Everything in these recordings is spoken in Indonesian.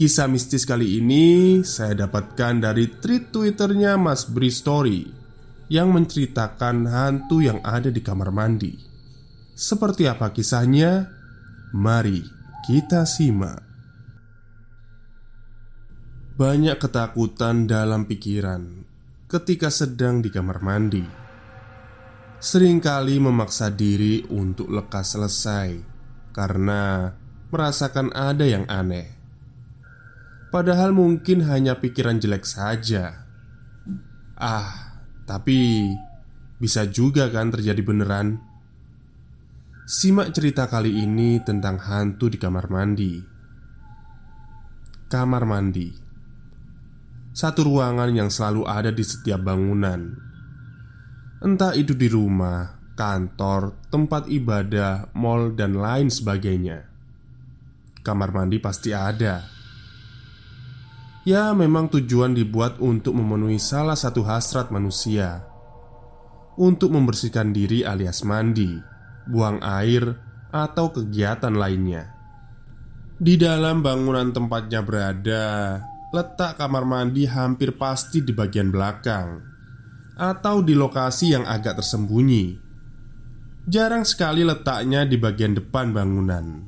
Kisah mistis kali ini saya dapatkan dari tweet twitternya Mas Bri Story Yang menceritakan hantu yang ada di kamar mandi. Seperti apa kisahnya? Mari kita simak. Banyak ketakutan dalam pikiran ketika sedang di kamar mandi. Seringkali memaksa diri untuk lekas selesai Karena merasakan ada yang aneh Padahal mungkin hanya pikiran jelek saja. Ah, tapi bisa juga kan terjadi beneran? Simak cerita kali ini tentang hantu di kamar mandi. Kamar mandi. Satu ruangan yang selalu ada di setiap bangunan. Entah itu di rumah, kantor, tempat ibadah, mall, dan lain sebagainya. Kamar mandi pasti ada Ya, memang tujuan dibuat untuk memenuhi salah satu hasrat manusia. Untuk membersihkan diri alias mandi, buang air, atau kegiatan lainnya. Di dalam bangunan tempatnya berada Letak kamar mandi hampir pasti di bagian belakang Atau di lokasi yang agak tersembunyi. Jarang sekali letaknya di bagian depan bangunan.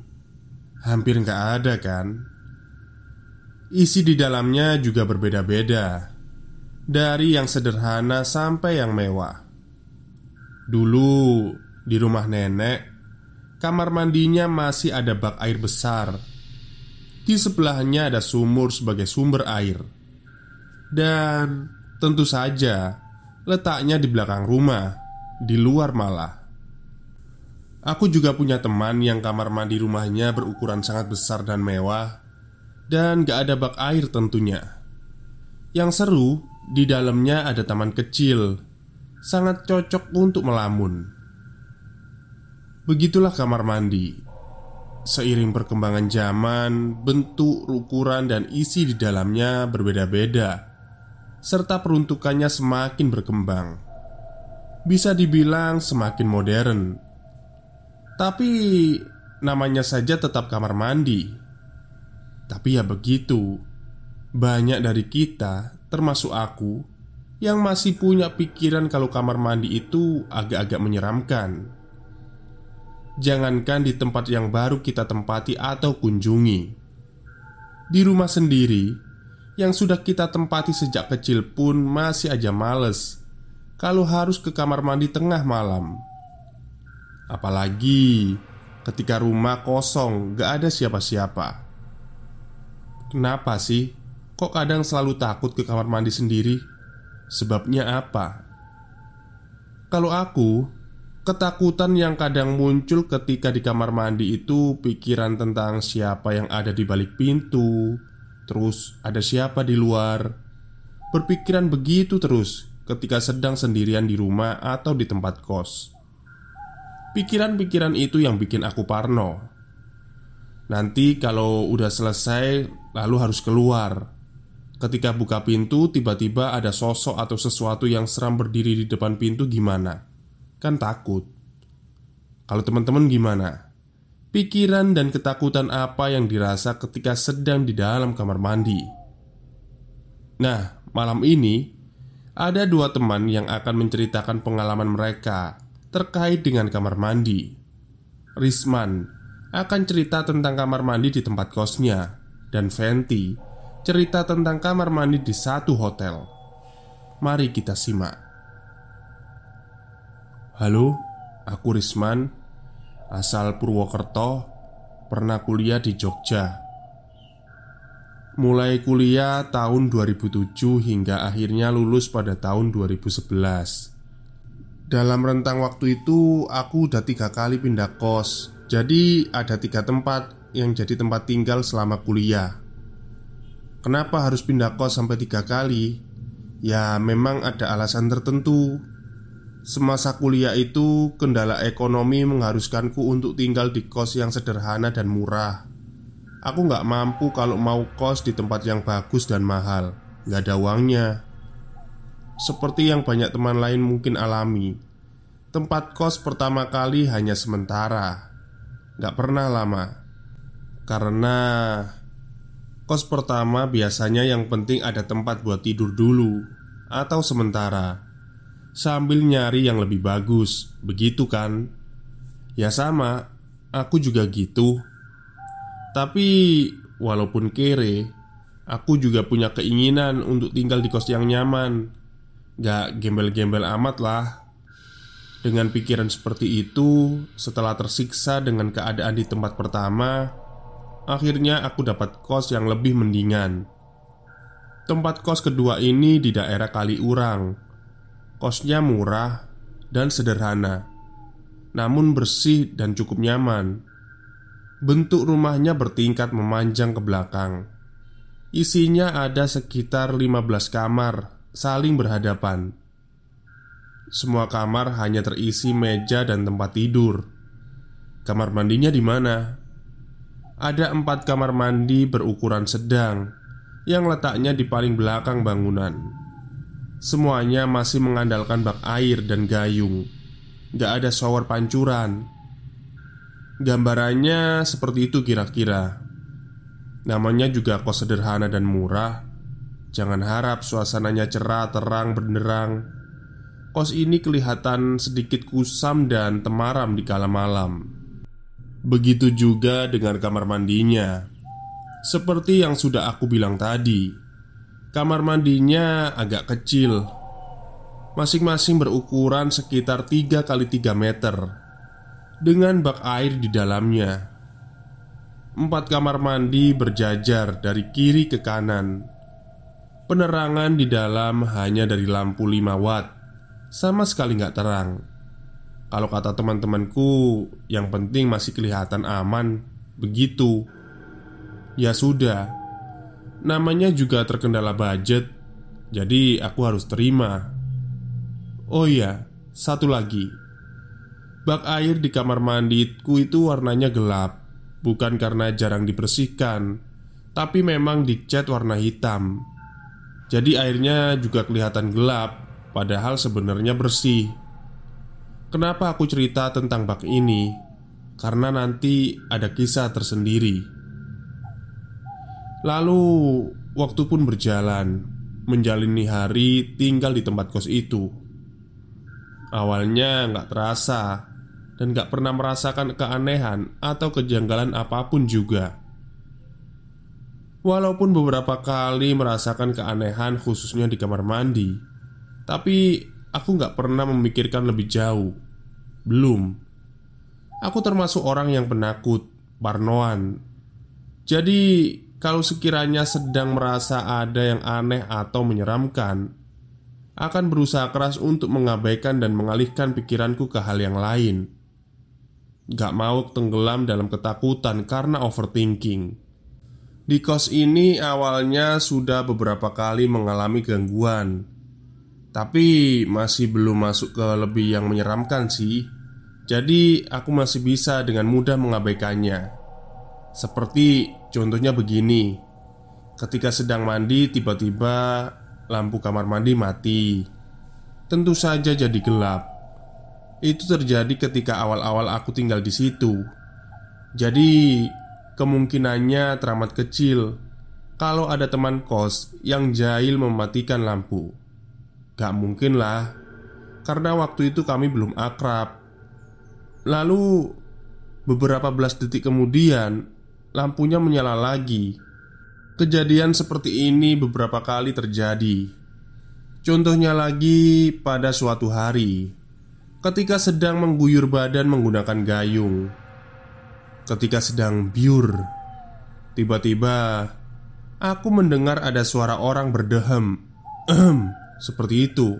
Hampir nggak ada kan? Isi di dalamnya juga berbeda-beda Dari yang sederhana sampai yang mewah. Dulu di rumah nenek Kamar mandinya masih ada bak air besar. Di sebelahnya ada sumur sebagai sumber air. Dan tentu saja letaknya di belakang rumah Di luar malah. Aku juga punya teman yang kamar mandi rumahnya berukuran sangat besar dan mewah dan gak ada bak air tentunya. Yang seru, di dalamnya ada taman kecil, sangat cocok untuk melamun. Begitulah kamar mandi. Seiring perkembangan zaman, bentuk, ukuran, dan isi di dalamnya berbeda-beda, serta peruntukannya semakin berkembang. Bisa dibilang semakin modern, tapi namanya saja tetap kamar mandi tapi ya begitu, banyak dari kita, termasuk aku, yang masih punya pikiran kalau kamar mandi itu agak-agak menyeramkan. Jangankan di tempat yang baru kita tempati atau kunjungi, di rumah sendiri yang sudah kita tempati sejak kecil pun masih aja males kalau harus ke kamar mandi tengah malam. Apalagi ketika rumah kosong, gak ada siapa-siapa. Kenapa sih? Kok kadang selalu takut ke kamar mandi sendiri? Sebabnya apa? Kalau aku, ketakutan yang kadang muncul ketika di kamar mandi itu pikiran tentang siapa yang ada di balik pintu, terus ada siapa di luar. Berpikiran begitu terus ketika sedang sendirian di rumah atau di tempat kos. Pikiran-pikiran itu yang bikin aku parno. Nanti kalau udah selesai, lalu harus keluar. Ketika buka pintu, tiba-tiba ada sosok atau sesuatu yang seram berdiri di depan pintu, gimana? Kan takut. Kalau teman-teman gimana? Pikiran dan ketakutan apa yang dirasa ketika sedang di dalam kamar mandi? Nah, malam ini ada dua teman yang akan menceritakan pengalaman mereka terkait dengan kamar mandi. Risman akan cerita tentang kamar mandi di tempat kosnya, dan Fenty cerita tentang kamar mandi di satu hotel. Mari kita simak. Halo, aku Risman, asal Purwokerto, pernah kuliah di Jogja. Mulai kuliah tahun 2007 hingga akhirnya lulus pada tahun 2011 Dalam rentang waktu itu aku udah tiga kali pindah kos Jadi ada tiga tempat yang jadi tempat tinggal selama kuliah. Kenapa harus pindah kos sampai tiga kali? Ya memang ada alasan tertentu. Semasa kuliah itu kendala ekonomi mengharuskanku untuk tinggal di kos yang sederhana dan murah. Aku nggak mampu kalau mau kos di tempat yang bagus dan mahal. Nggak ada uangnya. Seperti yang banyak teman lain mungkin alami. Tempat kos pertama kali hanya sementara. Nggak pernah lama Karena Kos pertama biasanya yang penting ada tempat buat tidur dulu Atau sementara Sambil nyari yang lebih bagus. Begitu kan? Ya sama Aku juga gitu. Tapi Walaupun kere Aku juga punya keinginan untuk tinggal di kos yang nyaman. Gak gembel-gembel amat lah. Dengan pikiran seperti itu Setelah tersiksa dengan keadaan di tempat pertama Akhirnya aku dapat kos yang lebih mendingan. Tempat kos kedua ini di daerah Kaliurang Kosnya murah dan sederhana Namun bersih dan cukup nyaman. Bentuk rumahnya bertingkat memanjang ke belakang. Isinya ada sekitar 15 kamar Saling berhadapan. Semua kamar hanya terisi meja dan tempat tidur. Kamar mandinya di mana? Ada empat kamar mandi berukuran sedang yang letaknya di paling belakang bangunan. Semuanya masih mengandalkan bak air dan gayung, gak ada shower pancuran. Gambarannya seperti itu kira-kira. Namanya juga kos sederhana dan murah. Jangan harap suasananya cerah, terang, benderang. Kos ini kelihatan sedikit kusam dan temaram di kala malam. Begitu juga dengan kamar mandinya. Seperti yang sudah aku bilang tadi, kamar mandinya agak kecil. Masing-masing berukuran sekitar 3 kali 3 meter dengan bak air di dalamnya. Empat kamar mandi berjajar dari kiri ke kanan. Penerangan di dalam hanya dari lampu 5 watt, sama sekali nggak terang. Kalau kata teman-temanku, yang penting masih kelihatan aman. Begitu, ya sudah. Namanya juga terkendala budget, jadi aku harus terima. Oh iya, satu lagi, bak air di kamar mandiku itu warnanya gelap, bukan karena jarang dibersihkan, tapi memang dicat warna hitam. Jadi airnya juga kelihatan gelap, padahal sebenarnya bersih. Kenapa aku cerita tentang bak ini? Karena nanti ada kisah tersendiri. Lalu, waktu pun berjalan, menjalani hari tinggal di tempat kos itu. Awalnya nggak terasa dan nggak pernah merasakan keanehan atau kejanggalan apa pun juga. Walaupun beberapa kali merasakan keanehan khususnya di kamar mandi, tapi aku nggak pernah memikirkan lebih jauh. Belum. Aku termasuk orang yang penakut Parnoan. Jadi kalau sekiranya sedang merasa ada yang aneh atau menyeramkan Akan berusaha keras untuk mengabaikan dan mengalihkan pikiranku ke hal yang lain. Gak mau tenggelam dalam ketakutan karena overthinking. Di kos ini awalnya sudah beberapa kali mengalami gangguan Tapi masih belum masuk ke lebih yang menyeramkan sih. Jadi aku masih bisa dengan mudah mengabaikannya. Seperti contohnya begini. Ketika sedang mandi tiba-tiba lampu kamar mandi mati. Tentu saja jadi gelap. Itu terjadi ketika awal-awal aku tinggal di situ. Jadi kemungkinannya teramat kecil. Kalau ada teman kos yang jahil mematikan lampu Gak mungkin lah Karena waktu itu kami belum akrab Lalu beberapa belas detik kemudian lampunya menyala lagi. Kejadian seperti ini beberapa kali terjadi. Contohnya lagi pada suatu hari ketika sedang mengguyur badan menggunakan gayung. Ketika sedang biur, tiba-tiba aku mendengar ada suara orang berdehem. Ehem, seperti itu.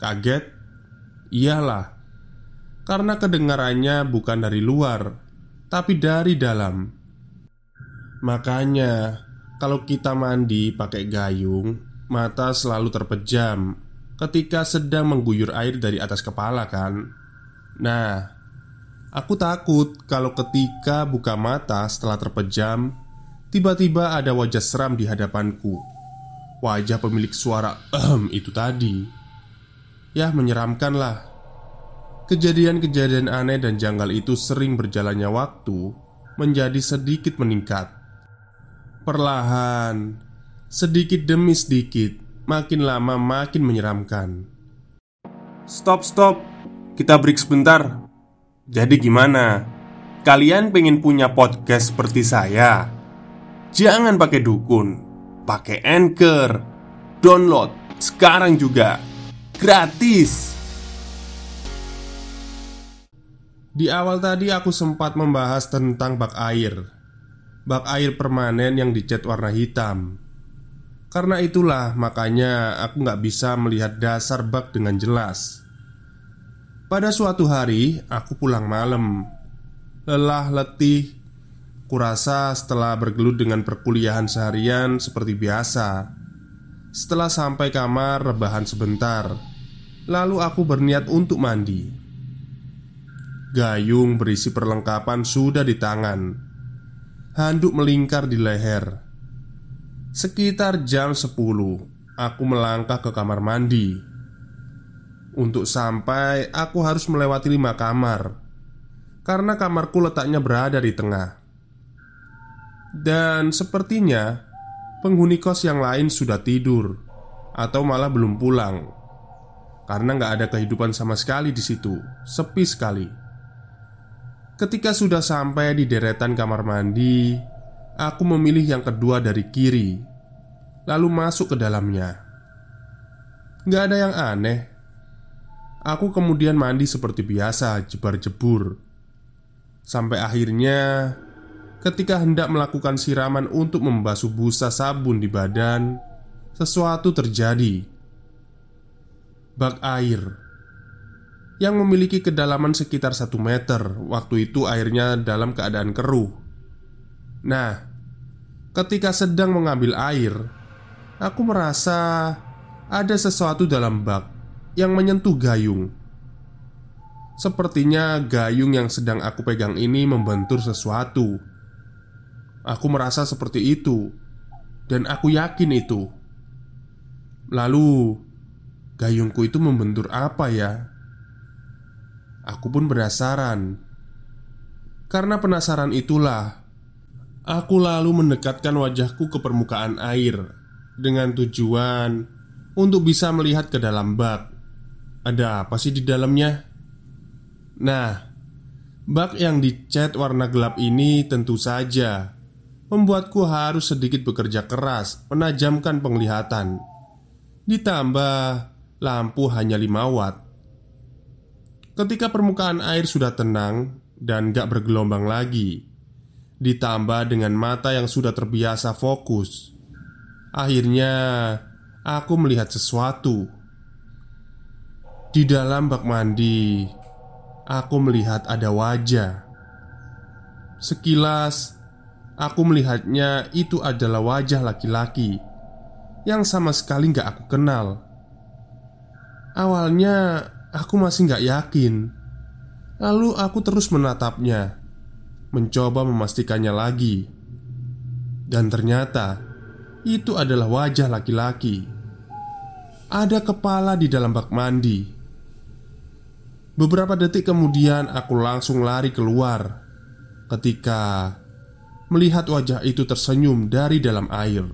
Kaget? Iyalah, karena kedengarannya bukan dari luar, tapi dari dalam. Makanya, kalau kita mandi pakai gayung, mata selalu terpejam ketika sedang mengguyur air dari atas kepala, kan? Nah, aku takut kalau ketika buka mata setelah terpejam, tiba-tiba ada wajah seram di hadapanku. Wajah pemilik suara "ehem" itu tadi. Ya, menyeramkan lah. Kejadian-kejadian aneh dan janggal itu sering berjalannya waktu menjadi sedikit meningkat. Perlahan, sedikit demi sedikit, makin lama makin menyeramkan. Stop, stop. Kita break sebentar. Jadi gimana? Kalian pengen punya podcast seperti saya? Jangan pakai dukun, pakai Anchor. Download sekarang juga. Gratis. Di awal tadi aku sempat membahas tentang bak air Bak air permanen yang dicat warna hitam Karena itulah makanya aku nggak bisa melihat dasar bak dengan jelas Pada suatu hari aku pulang malam Lelah letih Kurasa setelah bergelut dengan perkuliahan seharian seperti biasa. Setelah sampai kamar rebahan sebentar. Lalu aku berniat untuk mandi. Gayung berisi perlengkapan sudah di tangan. Handuk melingkar di leher. Sekitar jam 10 Aku melangkah ke kamar mandi. Untuk sampai aku harus melewati lima kamar. Karena kamarku letaknya berada di tengah Dan sepertinya Penghuni kos yang lain sudah tidur Atau malah belum pulang Karena nggak ada kehidupan sama sekali di situ Sepi sekali Ketika sudah sampai di deretan kamar mandi, aku memilih yang kedua dari kiri, lalu masuk ke dalamnya. Gak ada yang aneh. Aku kemudian mandi seperti biasa, jebar-jebur, sampai akhirnya ketika hendak melakukan siraman untuk membasuh busa sabun di badan, sesuatu terjadi. Bak air yang memiliki kedalaman sekitar satu meter. Waktu itu airnya dalam keadaan keruh. Nah, ketika sedang mengambil air, aku merasa ada sesuatu dalam bak yang menyentuh gayung. Sepertinya gayung yang sedang aku pegang ini membentur sesuatu. Aku merasa seperti itu, dan aku yakin itu. Lalu, gayungku itu membentur apa ya? Aku pun penasaran. Karena penasaran itulah aku lalu mendekatkan wajahku ke permukaan air dengan tujuan untuk bisa melihat ke dalam bak. Ada apa sih di dalamnya? Nah, bak yang dicat warna gelap ini tentu saja membuatku harus sedikit bekerja keras menajamkan penglihatan. Ditambah lampu hanya 5 watt. Ketika permukaan air sudah tenang dan gak bergelombang lagi Ditambah dengan mata yang sudah terbiasa fokus. Akhirnya aku melihat sesuatu. Di dalam bak mandi Aku melihat ada wajah. Sekilas Aku melihatnya itu adalah wajah laki-laki Yang sama sekali gak aku kenal Awalnya Aku masih nggak yakin Lalu aku terus menatapnya, mencoba memastikannya lagi, dan ternyata itu adalah wajah laki-laki. Ada kepala di dalam bak mandi. Beberapa detik kemudian, aku langsung lari keluar ketika melihat wajah itu tersenyum dari dalam air.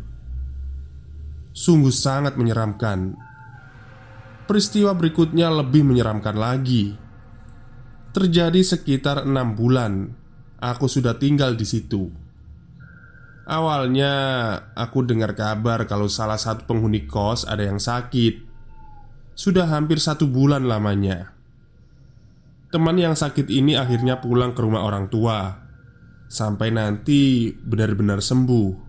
Sungguh sangat menyeramkan. Peristiwa berikutnya lebih menyeramkan lagi terjadi sekitar enam bulan. Aku sudah tinggal di situ. Awalnya aku dengar kabar kalau salah satu penghuni kos ada yang sakit. Sudah hampir satu bulan lamanya. Teman yang sakit ini akhirnya pulang ke rumah orang tua sampai nanti benar-benar sembuh.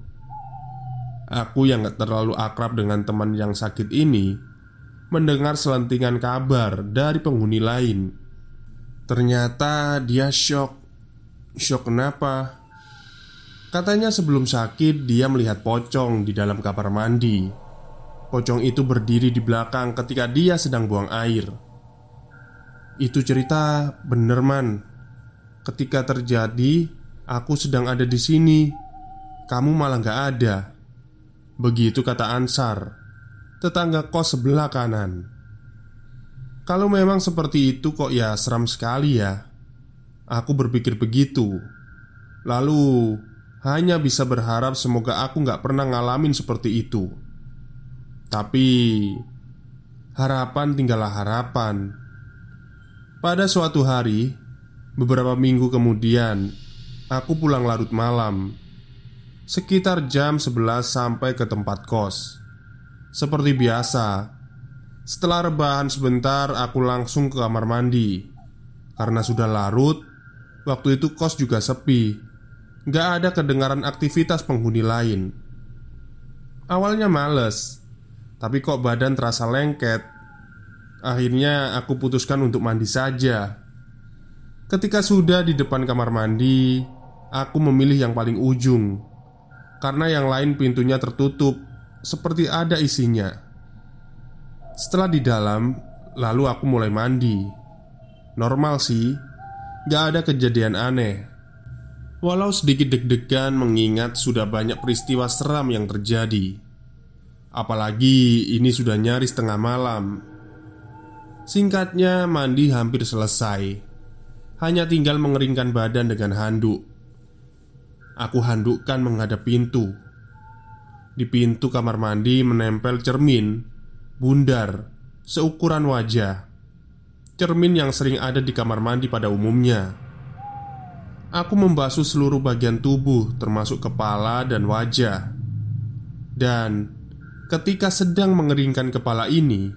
Aku yang gak terlalu akrab dengan teman yang sakit ini mendengar selentingan kabar dari penghuni lain. Ternyata dia shock. Shock kenapa? Katanya sebelum sakit dia melihat pocong di dalam kamar mandi. Pocong itu berdiri di belakang ketika dia sedang buang air. Itu cerita bener man. Ketika terjadi Aku sedang ada di sini. Kamu malah gak ada. Begitu kata Ansar. Tetangga kos sebelah kanan. Kalau memang seperti itu kok ya seram sekali ya. Aku berpikir begitu. Lalu hanya bisa berharap semoga aku nggak pernah ngalamin seperti itu. Tapi Harapan tinggallah harapan. Pada suatu hari Beberapa minggu kemudian Aku pulang larut malam Sekitar jam 11 sampai ke tempat kos Seperti biasa setelah rebahan sebentar, aku langsung ke kamar mandi. Karena sudah larut, waktu itu kos juga sepi. Gak ada kedengaran aktivitas penghuni lain. Awalnya males, tapi kok badan terasa lengket. Akhirnya aku putuskan untuk mandi saja. Ketika sudah di depan kamar mandi, aku memilih yang paling ujung karena yang lain pintunya tertutup, seperti ada isinya. Setelah di dalam, lalu aku mulai mandi. Normal sih, gak ada kejadian aneh. Walau sedikit deg-degan mengingat sudah banyak peristiwa seram yang terjadi. Apalagi ini sudah nyaris tengah malam. Singkatnya, mandi hampir selesai. Hanya tinggal mengeringkan badan dengan handuk. Aku handukkan menghadap pintu. Di pintu kamar mandi menempel cermin bundar, seukuran wajah, cermin yang sering ada di kamar mandi pada umumnya. Aku membasuh seluruh bagian tubuh, termasuk kepala dan wajah, dan ketika sedang mengeringkan kepala ini,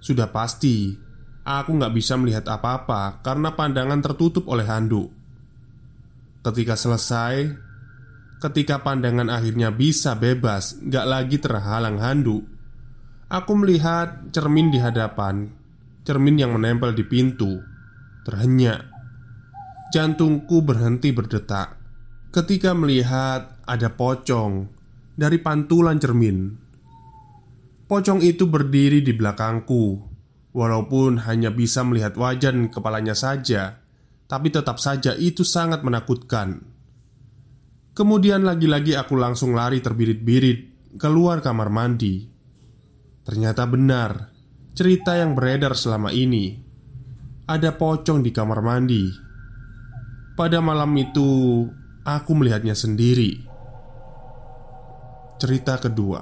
sudah pasti aku nggak bisa melihat apa-apa karena pandangan tertutup oleh handuk. Ketika selesai, ketika pandangan akhirnya bisa bebas, nggak lagi terhalang handuk, Aku melihat cermin di hadapan Cermin yang menempel di pintu Terhenyak. Jantungku berhenti berdetak Ketika melihat ada pocong Dari pantulan cermin. Pocong itu berdiri di belakangku Walaupun hanya bisa melihat wajah dan kepalanya saja Tapi tetap saja itu sangat menakutkan Kemudian lagi-lagi aku langsung lari terbirit-birit Keluar kamar mandi Ternyata benar cerita yang beredar selama ini. Ada pocong di kamar mandi. Pada malam itu, aku melihatnya sendiri. Cerita kedua.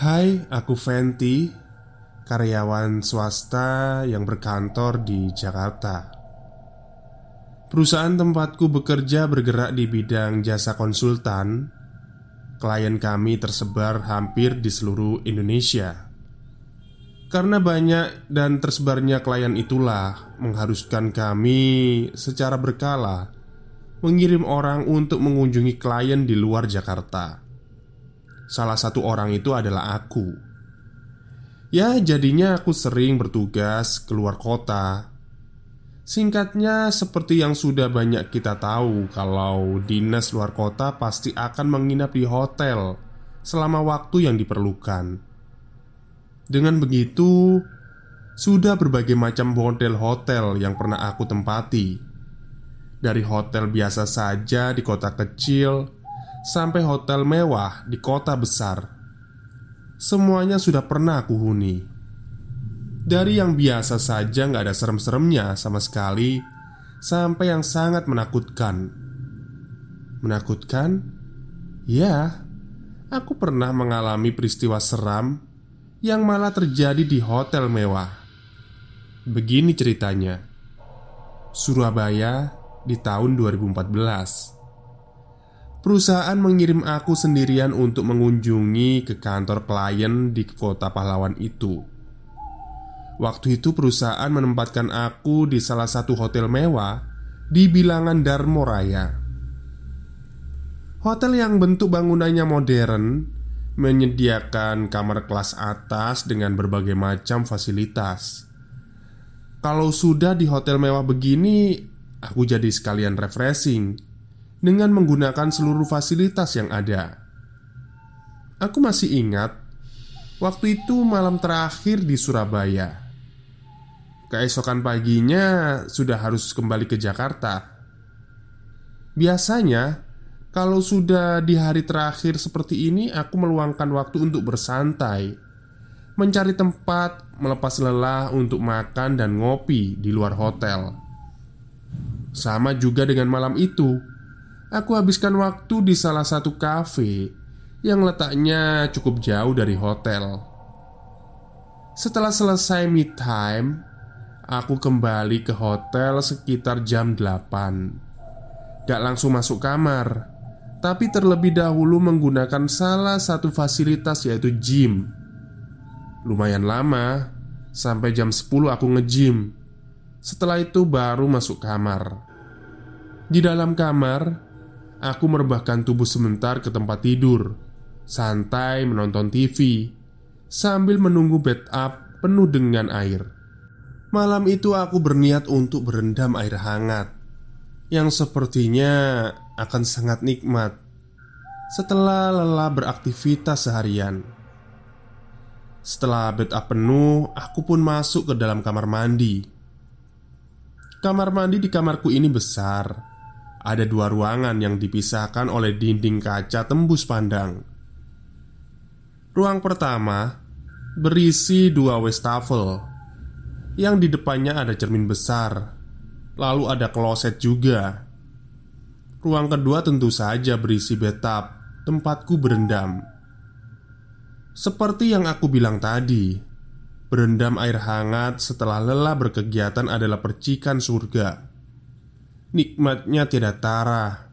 Hai, aku Fenty, karyawan swasta yang berkantor di Jakarta. Perusahaan tempatku bekerja bergerak di bidang jasa konsultan Klien kami tersebar hampir di seluruh Indonesia. Karena banyak dan tersebarnya klien itulah mengharuskan kami secara berkala mengirim orang untuk mengunjungi klien di luar Jakarta. Salah satu orang itu adalah aku. Ya, jadinya aku sering bertugas keluar kota Singkatnya, seperti yang sudah banyak kita tahu, kalau dinas luar kota pasti akan menginap di hotel selama waktu yang diperlukan. Dengan begitu, sudah berbagai macam model hotel yang pernah aku tempati. Dari hotel biasa saja di kota kecil sampai hotel mewah di kota besar. Semuanya sudah pernah aku huni. Dari yang biasa saja nggak ada serem-seremnya sama sekali Sampai yang sangat menakutkan Menakutkan? Ya, aku pernah mengalami peristiwa seram Yang malah terjadi di hotel mewah Begini ceritanya Surabaya di tahun 2014 Perusahaan mengirim aku sendirian untuk mengunjungi ke kantor klien di kota pahlawan itu Waktu itu perusahaan menempatkan aku di salah satu hotel mewah di bilangan Darmo Raya. Hotel yang bentuk bangunannya modern menyediakan kamar kelas atas dengan berbagai macam fasilitas. Kalau sudah di hotel mewah begini, aku jadi sekalian refreshing dengan menggunakan seluruh fasilitas yang ada. Aku masih ingat waktu itu malam terakhir di Surabaya. Keesokan paginya sudah harus kembali ke Jakarta. Biasanya, kalau sudah di hari terakhir seperti ini, aku meluangkan waktu untuk bersantai, mencari tempat melepas lelah untuk makan dan ngopi di luar hotel. Sama juga dengan malam itu, aku habiskan waktu di salah satu kafe yang letaknya cukup jauh dari hotel. Setelah selesai mid time, Aku kembali ke hotel sekitar jam 8 Gak langsung masuk kamar Tapi terlebih dahulu menggunakan salah satu fasilitas yaitu gym. Lumayan lama Sampai jam 10 aku nge-gym. Setelah itu baru masuk kamar. Di dalam kamar Aku merebahkan tubuh sebentar ke tempat tidur Santai menonton TV Sambil menunggu bed up penuh dengan air. Malam itu aku berniat untuk berendam air hangat Yang sepertinya akan sangat nikmat Setelah lelah beraktivitas seharian. Setelah bed up penuh, aku pun masuk ke dalam kamar mandi. Kamar mandi di kamarku ini besar Ada dua ruangan yang dipisahkan oleh dinding kaca tembus pandang Ruang pertama berisi dua wastafel yang di depannya ada cermin besar, lalu ada kloset juga. Ruang kedua tentu saja berisi bathtub, tempatku berendam. Seperti yang aku bilang tadi, berendam air hangat setelah lelah berkegiatan adalah percikan surga. Nikmatnya tidak tara,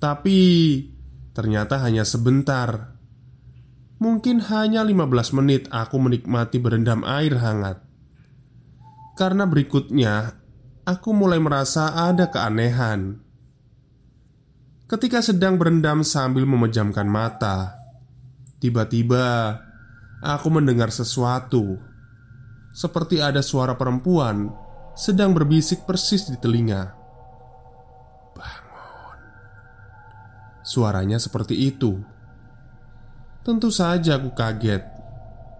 tapi ternyata hanya sebentar. Mungkin hanya 15 menit aku menikmati berendam air hangat. Karena berikutnya aku mulai merasa ada keanehan. Ketika sedang berendam sambil memejamkan mata, tiba-tiba aku mendengar sesuatu seperti ada suara perempuan sedang berbisik persis di telinga. Suaranya seperti itu. Tentu saja aku kaget.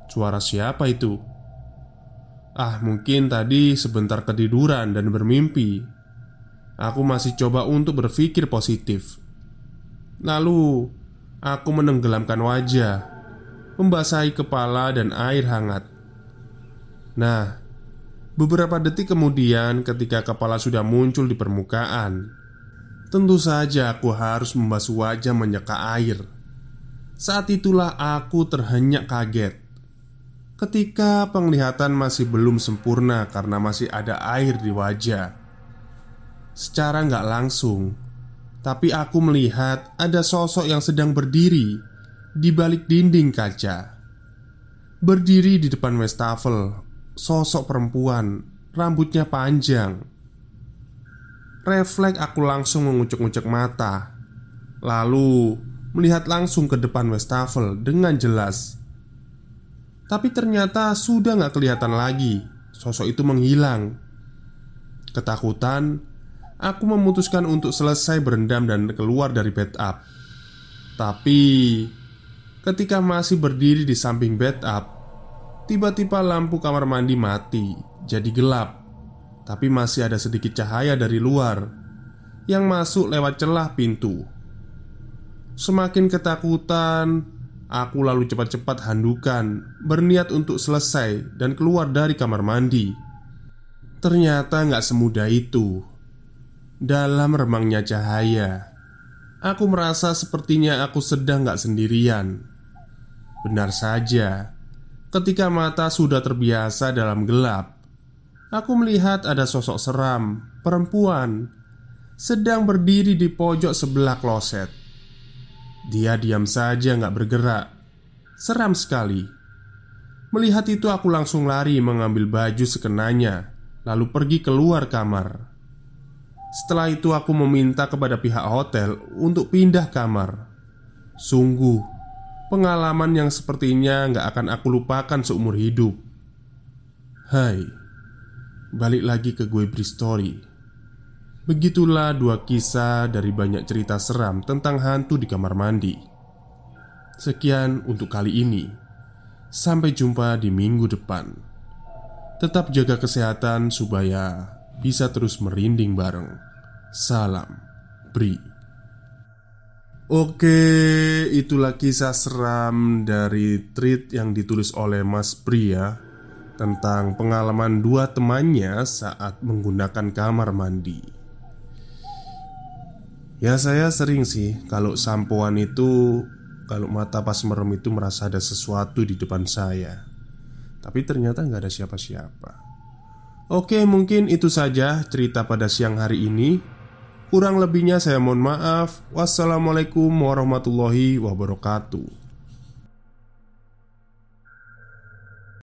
Suara siapa itu? Ah, mungkin tadi sebentar ketiduran dan bermimpi. Aku masih coba untuk berpikir positif. Lalu, aku menenggelamkan wajah, membasahi kepala dan air hangat. Nah, beberapa detik kemudian, ketika kepala sudah muncul di permukaan, tentu saja aku harus membasuh wajah menyeka air. Saat itulah aku terhenyak kaget ketika penglihatan masih belum sempurna karena masih ada air di wajah. Secara nggak langsung, tapi aku melihat ada sosok yang sedang berdiri di balik dinding kaca. Berdiri di depan wastafel, sosok perempuan, rambutnya panjang. Refleks aku langsung mengucuk-ucuk mata, lalu melihat langsung ke depan wastafel dengan jelas. Tapi ternyata sudah gak kelihatan lagi. Sosok itu menghilang. Ketakutan Aku memutuskan untuk selesai berendam dan keluar dari bed up. Tapi Ketika masih berdiri di samping bed up Tiba-tiba lampu kamar mandi mati, jadi gelap. Tapi masih ada sedikit cahaya dari luar yang masuk lewat celah pintu. Semakin ketakutan, aku lalu cepat-cepat handukan, berniat untuk selesai dan keluar dari kamar mandi. Ternyata nggak semudah itu. Dalam remangnya cahaya, aku merasa sepertinya aku sedang nggak sendirian. Benar saja, Ketika mata sudah terbiasa dalam gelap, aku melihat ada sosok seram perempuan sedang berdiri di pojok sebelah kloset. Dia diam saja, nggak bergerak. Seram sekali. Melihat itu, aku langsung lari mengambil baju sekenanya, lalu pergi keluar kamar. Setelah itu, aku meminta kepada pihak hotel untuk pindah kamar. Sungguh, Pengalaman yang sepertinya nggak akan aku lupakan seumur hidup Hai Balik lagi ke gue beri story. Begitulah dua kisah dari banyak cerita seram tentang hantu di kamar mandi. Sekian untuk kali ini. Sampai jumpa di minggu depan. Tetap jaga kesehatan supaya bisa terus merinding bareng. Salam Bri. Oke, itulah kisah seram dari tweet yang ditulis oleh Mas Pria Tentang pengalaman dua temannya saat menggunakan kamar mandi Ya saya sering sih kalau sampoan itu Kalau mata pas merem itu merasa ada sesuatu di depan saya Tapi ternyata nggak ada siapa-siapa Oke mungkin itu saja cerita pada siang hari ini Kurang lebihnya saya mohon maaf. Wassalamualaikum warahmatullahi wabarakatuh.